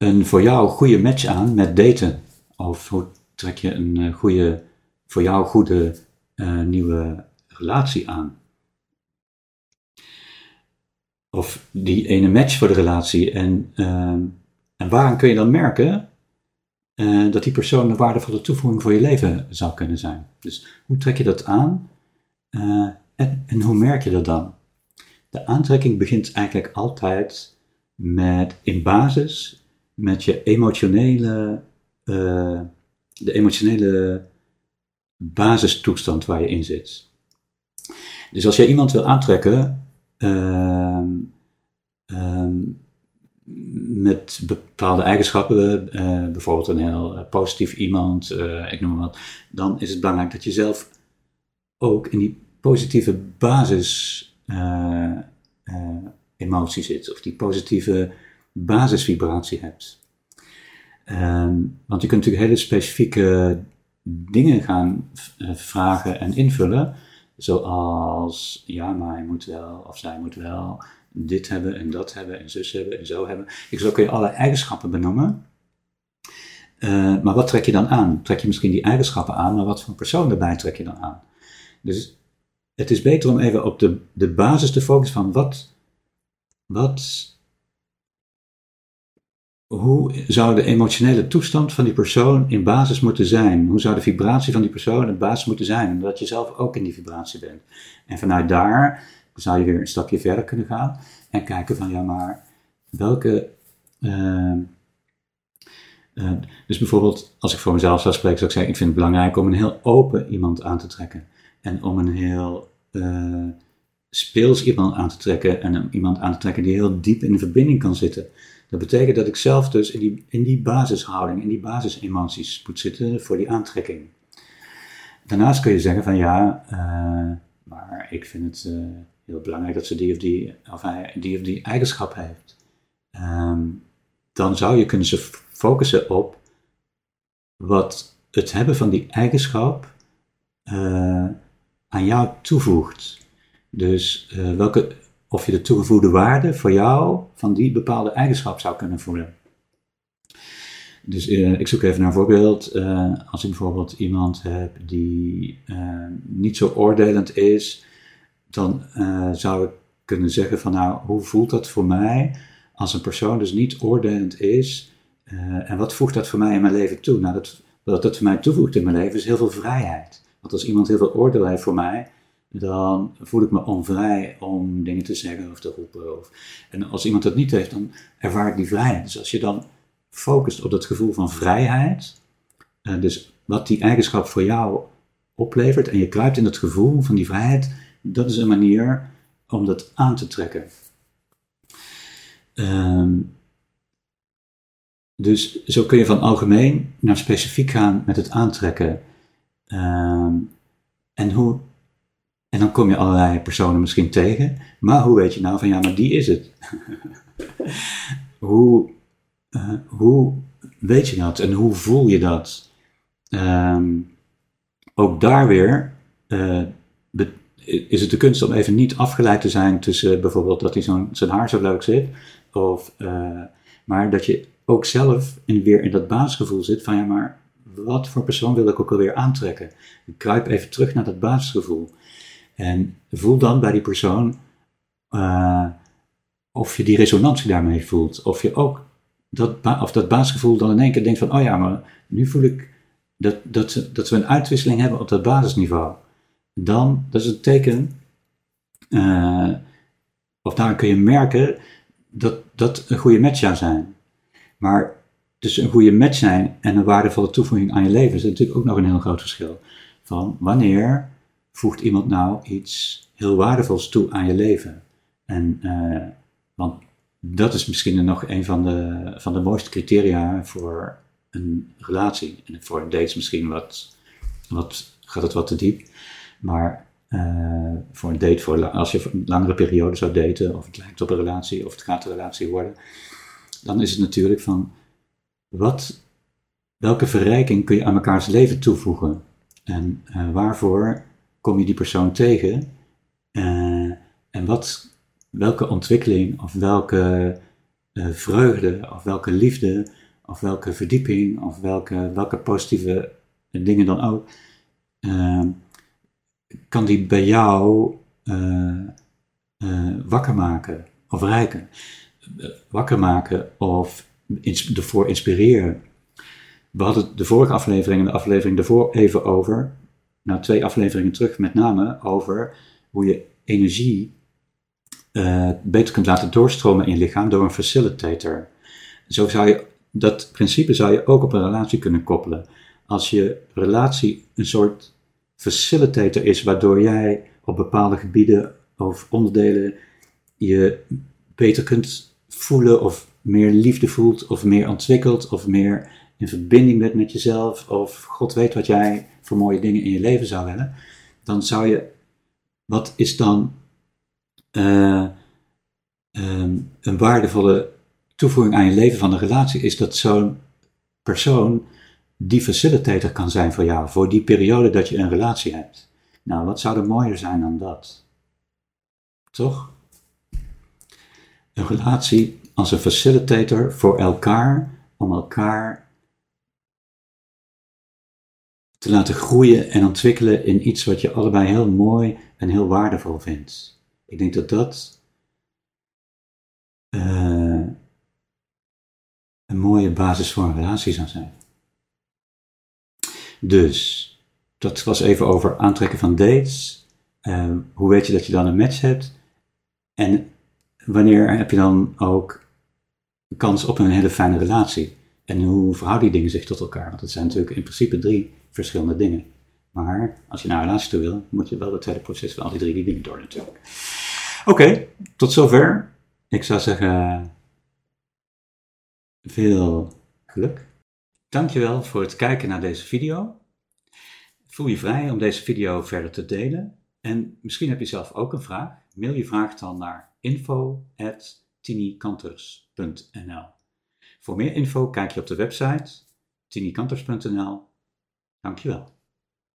een voor jou goede match aan met daten? Of hoe trek je een eh, goede, voor jou goede uh, nieuwe relatie aan? Of die ene match voor de relatie. En, uh, en waaraan kun je dan merken uh, dat die persoon een waardevolle toevoeging voor je leven zou kunnen zijn? Dus hoe trek je dat aan? En, en hoe merk je dat dan? De aantrekking begint eigenlijk altijd met in basis met je emotionele, uh, de emotionele basistoestand waar je in zit. Dus als je iemand wil aantrekken uh, uh, met bepaalde eigenschappen, uh, bijvoorbeeld een heel positief iemand, ik noem maar wat, dan is het belangrijk dat je zelf ook in die positieve basis emotie zit, of die positieve basisvibratie hebt. Ehm, want je kunt natuurlijk hele specifieke dingen gaan eh, vragen en invullen, zoals ja, maar hij moet wel of zij moet wel dit hebben en dat hebben en zus hebben en zo hebben. Zo kun je allerlei eigenschappen benoemen. Uh, maar wat trek je dan aan? Trek je misschien die eigenschappen aan, maar wat voor persoon erbij trek je dan aan? Dus het is beter om even op de, de basis te focussen van wat, wat hoe zou de emotionele toestand van die persoon in basis moeten zijn? Hoe zou de vibratie van die persoon in basis moeten zijn? Omdat je zelf ook in die vibratie bent. En vanuit daar zou je weer een stapje verder kunnen gaan en kijken van ja, maar welke. Uh, uh, dus bijvoorbeeld, als ik voor mezelf zou spreken, zou ik zeggen: Ik vind het belangrijk om een heel open iemand aan te trekken. En om een heel uh, speels iemand aan te trekken. En iemand aan te trekken die heel diep in de verbinding kan zitten. Dat betekent dat ik zelf dus in die, in die basishouding, in die basisemoties moet zitten voor die aantrekking. Daarnaast kun je zeggen van ja, uh, maar ik vind het uh, heel belangrijk dat ze die of die, of hij, die, of die eigenschap heeft. Um, dan zou je kunnen ze focussen op wat het hebben van die eigenschap uh, aan jou toevoegt. Dus welke of je de toegevoegde waarde voor jou van die bepaalde eigenschap zou kunnen voelen. Dus uh, ik zoek even naar een voorbeeld. Uh, als ik bijvoorbeeld iemand heb die niet zo oordelend is, dan zou ik kunnen zeggen van nou, hoe voelt dat voor mij als een persoon dus niet oordelend is? en wat voegt dat voor mij in mijn leven toe? Nou, dat, wat dat voor mij toevoegt in mijn leven is heel veel vrijheid. Want als iemand heel veel oordeel heeft voor mij, dan voel ik me onvrij om dingen te zeggen of te roepen. Of, en als iemand dat niet heeft, dan ervaar ik die vrijheid. Dus als je dan focust op dat gevoel van vrijheid, uh, dus wat die eigenschap voor jou oplevert, en je kruipt in dat gevoel van die vrijheid, dat is een manier om dat aan te trekken. Um, dus zo kun je van algemeen naar specifiek gaan met het aantrekken. Um, en hoe en dan kom je allerlei personen misschien tegen. Maar hoe weet je nou van ja, maar die is het? hoe, uh, hoe weet je dat en hoe voel je dat? Um, ook daar weer uh, is het de kunst om even niet afgeleid te zijn tussen bijvoorbeeld dat hij zo'n, zijn haar zo leuk zit. Of, uh, maar dat je ook zelf in, weer in dat basisgevoel zit van ja, maar wat voor persoon wil ik ook alweer aantrekken? Ik kruip even terug naar dat basisgevoel. En voel dan bij die persoon uh, of je die resonantie daarmee voelt. Of je ook dat, of dat basisgevoel dan in één keer denkt van, oh ja, maar nu voel ik dat, dat, dat we een uitwisseling hebben op dat basisniveau. Dan, dat is een teken, uh, of daar kun je merken dat dat een goede match zou zijn. Maar tussen een goede match zijn en een waardevolle toevoeging aan je leven is natuurlijk ook nog een heel groot verschil. Van wanneer voegt iemand nou iets heel waardevols toe aan je leven? En, uh, want dat is misschien nog een van de, van de mooiste criteria voor een relatie. En voor een date misschien wat, wat, gaat het wat te diep. Maar uh, voor een date, voor, als je een langere periode zou daten, of het lijkt op een relatie, of het gaat een relatie worden, dan is het natuurlijk van, wat, welke verrijking kun je aan mekaars leven toevoegen? En uh, waarvoor kom je die persoon tegen? Uh, en wat, welke ontwikkeling, of welke vreugde, of welke liefde, of welke verdieping, of welke, welke positieve dingen dan ook, kan die bij jou uh, wakker maken of rijken. Wakker maken of ervoor inspireren. We hadden de vorige aflevering en de aflevering daarvoor even over, nou twee afleveringen terug met name, over hoe je energie uh, beter kunt laten doorstromen in je lichaam door een facilitator. Zo zou je, dat principe zou je ook op een relatie kunnen koppelen. Als je relatie een soort facilitator is, waardoor jij op bepaalde gebieden of onderdelen je beter kunt voelen of meer liefde voelt of meer ontwikkelt of meer in verbinding bent met jezelf of God weet wat jij voor mooie dingen in je leven zou willen, dan zou je, wat is dan uh, um, een waardevolle toevoeging aan je leven van een relatie, is dat zo'n persoon die facilitator kan zijn voor jou, voor die periode dat je een relatie hebt. Nou, wat zou er mooier zijn dan dat? Toch? Een relatie als een facilitator voor elkaar, om elkaar te laten groeien en ontwikkelen in iets wat je allebei heel mooi en heel waardevol vindt. Ik denk dat dat uh, een mooie basis voor een relatie zou zijn. Dus, dat was even over aantrekken van dates. Uh, hoe weet je dat je dan een match hebt? En wanneer heb je dan ook kans op een hele fijne relatie? En hoe verhouden die dingen zich tot elkaar? Want het zijn natuurlijk in principe drie verschillende dingen. Maar als je naar relatie toe wil, moet je wel het hele proces van al die drie die dingen door natuurlijk. Oké, tot zover. Ik zou zeggen, veel geluk. Dankjewel voor het kijken naar deze video. Voel je vrij om deze video verder te delen. En misschien heb je zelf ook een vraag. Mail je vraag dan naar info.tinikanters.nl Voor meer info kijk je op de website tinikanters.nl Dankjewel.